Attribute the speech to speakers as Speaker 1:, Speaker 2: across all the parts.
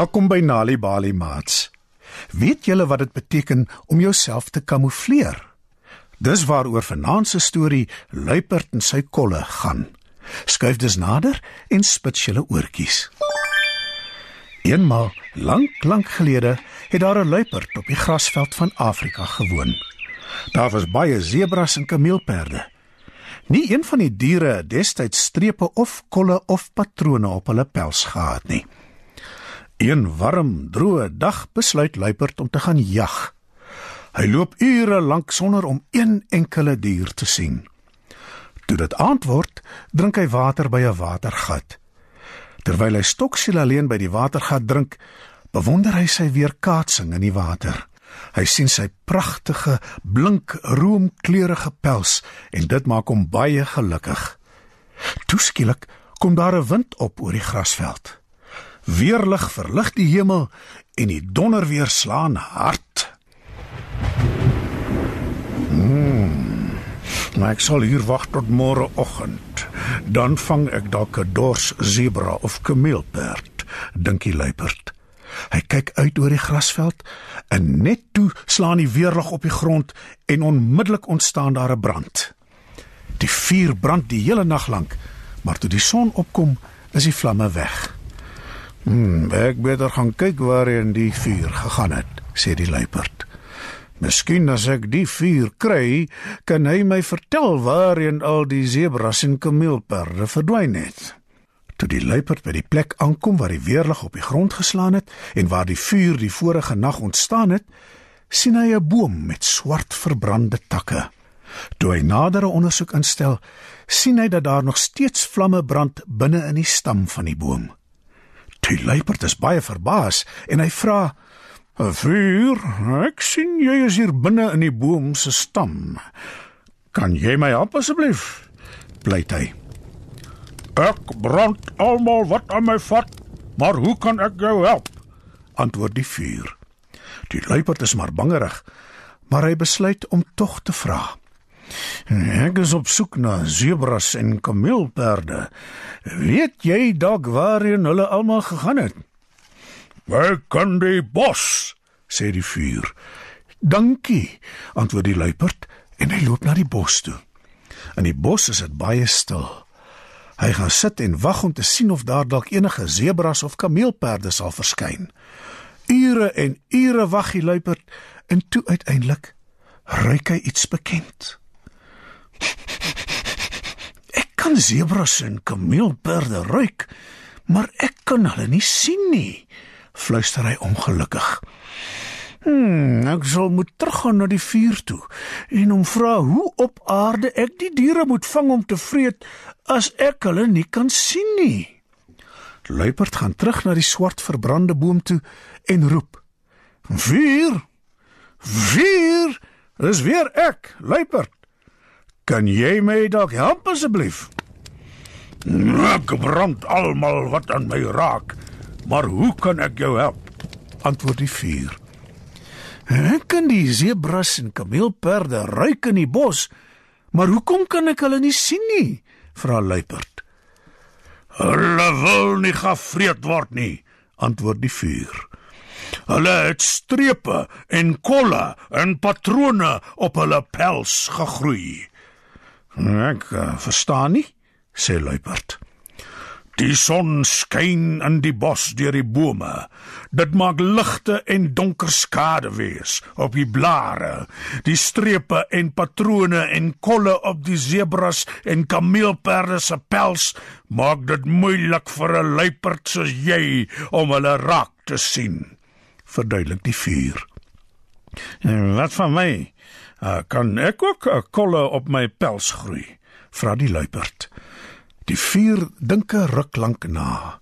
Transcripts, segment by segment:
Speaker 1: Welkom by Nali Bali Mats. Weet julle wat dit beteken om jouself te kamoufleer? Dis waaroor vanaand se storie Luiperd en sy kolle gaan. Skuif dus nader en spits julle oortjies. Eenmal, lank, lank gelede, het daar 'n luiperd op die grasveld van Afrika gewoon. Daar was baie sebras en kameelperde. Nie een van die diere het destyds strepe of kolle of patrone op hulle pels gehad nie. Een warm, droë dag besluit luiperd om te gaan jag. Hy loop ure lank sonder om een enkele dier te sien. Toe dit aand word, drink hy water by 'n watergat. Terwyl hy stoksiel alleen by die watergat drink, bewonder hy sy weerkaatsing in die water. Hy sien sy pragtige, blink roomkleurige pels en dit maak hom baie gelukkig. Toeskielik kom daar 'n wind op oor die grasveld. Weerlig verlig die hemel en die donder weer slaan hard. Hmm. Maar ek sal hier wag tot môre oggend. Dan vang ek dalk 'n dors zebra of kameelperd, dink die luiperd. Hy kyk uit oor die grasveld en net toe slaan die weerlig op die grond en onmiddellik ontstaan daar 'n brand. Die vuur brand die hele nag lank, maar toe die son opkom, is die vlamme weg. "Hm, ek beter gaan kyk waarheen die vuur gegaan het," sê die luiperd. "Miskien as ek die vuur kry, kan hy my vertel waarheen al die sebras en kameelperde verdwyn het." Toe die luiperd by die plek aankom waar die weerlig op die grond geslaan het en waar die vuur die vorige nag ontstaan het, sien hy 'n boom met swart verbrande takke. Toe hy nadere ondersoek instel, sien hy dat daar nog steeds vlamme brand binne in die stam van die boom. Die luiperd is baie verbaas en hy vra: "Vuur, ek sien jy is hier binne in die boom se stam. Kan jy my help asseblief?" pleit hy.
Speaker 2: Ek brand almal wat aan my vat, maar hoe kan ek jou help?
Speaker 1: antwoord die vuur. Die luiperd is maar bangerig, maar hy besluit om tog te vra. Ek is op soek na sebras en kameelperde. Weet jy dalk waarheen hulle almal gegaan het?
Speaker 2: Ek kan die bos,
Speaker 1: sê die vuur. Dankie, antwoord die luiperd en hy loop na die bos toe. In die bos is dit baie stil. Hy gaan sit en wag om te sien of daar dalk enige sebras of kameelperde sal verskyn. Ure en ure wag die luiperd en toe uiteindelik ruik hy iets bekend. Ek kan sebras en kameelperde ruik, maar ek kan hulle nie sien nie, fluister hy ongelukkig. Hmm, ek sal moet teruggaan na die vuur toe en hom vra hoe op aarde ek die diere moet vang om te vreet as ek hulle nie kan sien nie. Luiperd gaan terug na die swart verbrande boom toe en roep: "Vuur! Vuur! Dis weer ek, Luiperd. Kan jy my dalk help asseblief?"
Speaker 2: Ek brand almal wat aan my raak, maar hoe kan ek jou help?
Speaker 1: antwoord die vuur. Ek kan die sebras en kameelperde ruik in die bos, maar hoekom kan ek hulle nie sien nie? vra luiperd.
Speaker 2: Hulle wil nie gevreet word nie, antwoord die vuur. Hulle het strepe en kolle en patrone op hulle pels gegroei.
Speaker 1: Ek uh, verstaan nie, sê luiperd.
Speaker 2: Die son skyn in die bos deur die bome. Dit maak ligte en donker skade wees op die blare. Die strepe en patrone en kolle op die sebras en kameelperde se pels maak dit moeilik vir 'n luiperd soos jy om hulle raak te sien. Verduidelik die vuur.
Speaker 1: En wat van my? Uh, kan ek ook 'n kolle op my pels groei? vra die luiperd. Die vuur dink 'n ruk lank na.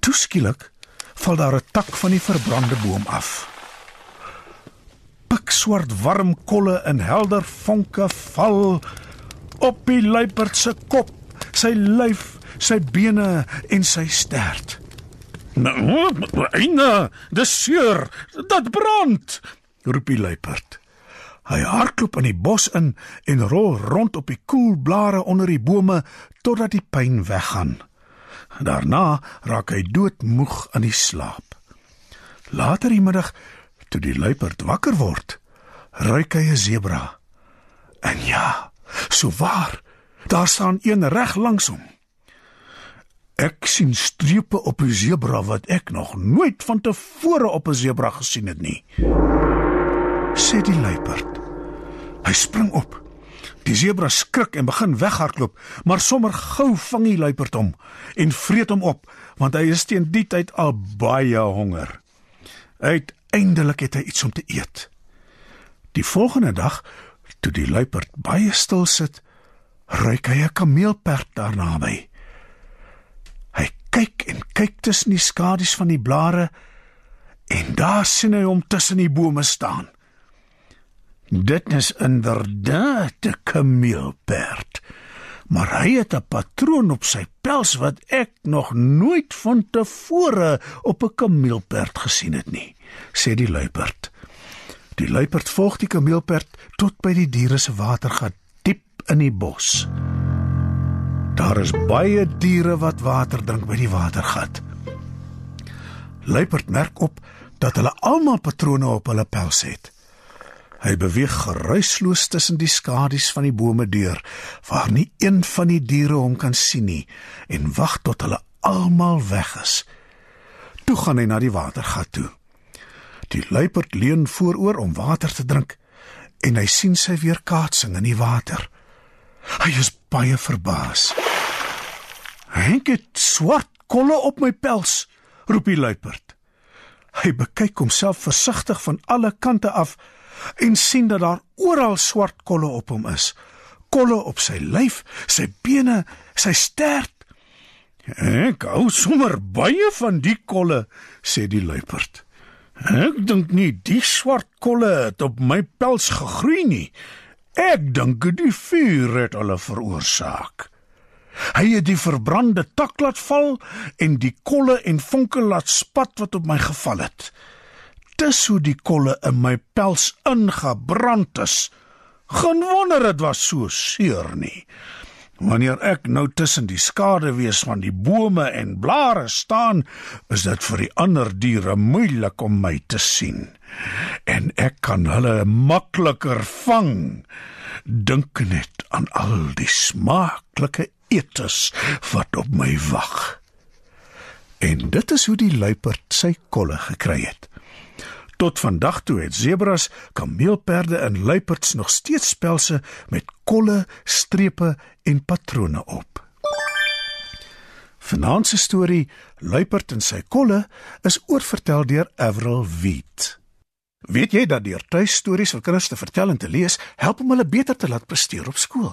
Speaker 1: Toeskielik val daar 'n tak van die verbrande boom af. Pikswart warm kolle in helder vonke val op die luiperd se kop, sy lyf, sy bene en sy stert.
Speaker 2: Nou, "Eina, dis seer, dit brand!"
Speaker 1: roep die luiperd. Hy hardloop in die bos in en rol rond op die koel blare onder die bome totdat die pyn weggaan. Daarna raak hy doodmoeg aan die slaap. Later die middag, toe die luiperd wakker word, ruik hy 'n sebra. En ja, so waar, daar staan een reg langs hom. Ek sien strepe op 'n sebra wat ek nog nooit van tevore op 'n sebra gesien het nie. Sê die luiperd. Hy spring op. Die sebra skrik en begin weghardloop, maar sommer gou vang die luiperd hom en vreet hom op, want hy is teen die tyd al baie honger. Uiteindelik het hy iets om te eet. Die volgende dag, toe die luiperd baie stil sit, ruik hy 'n kameelperd daarna by. Hy kyk en kyk tussen die skadu's van die blare en daar sien hy hom tussen die bome staan. Dit is inderdaad 'n kameelperd. Maar hy het 'n patroon op sy pels wat ek nog nooit van tevore op 'n kameelperd gesien het nie, sê die luiperd. Die luiperd volg die kameelperd tot by die diere se watergat diep in die bos. Daar is baie diere wat water drink by die watergat. Luiperd merk op dat hulle almal patrone op hulle pels het. Hy beweeg geruisloos tussen die skadu's van die bome deur, waar nie een van die diere hom kan sien nie, en wag tot hulle almal weg is. Toe gaan hy na die watergat toe. Die luiperd leun vooroor om water te drink, en hy sien sy weerkaatsing in die water. Hy is baie verbaas. "Henk het swart kolle op my pels," roep die luiperd. Hy bekyk homself versigtig van alle kante af en sien dat daar oral swart kolle op hom is. Kolle op sy lyf, sy bene, sy stert. Ek hou sommer baie van die kolle, sê die luiperd. Ek dink nie die swart kolle het op my pels gegroei nie. Ek dink die vuur het hulle veroorsaak. Hy het die verbrande tak laat val en die kolle en vonke laat spat wat op my geval het dis hoe die kolle in my pels ingebrand is. Geen wonder dit was so seer nie. Wanneer ek nou tussen die skade wees van die bome en blare staan, is dit vir die ander diere moeilik om my te sien. En ek kan hulle makliker vang. Dink net aan al die smaaklike etes wat op my wag. En dit is hoe die luiperd sy kolle gekry het. Tot vandag toe het sebras, kameelperde en luiperds nog steeds spelse met kolle, strepe en patrone op. Vanaand se storie, Luiperd en sy kolle, is oorvertel deur Avril Wheat. Weet jy dat deur tuistories vir kinders te vertel en te lees, help om hulle beter te laat presteer op skool?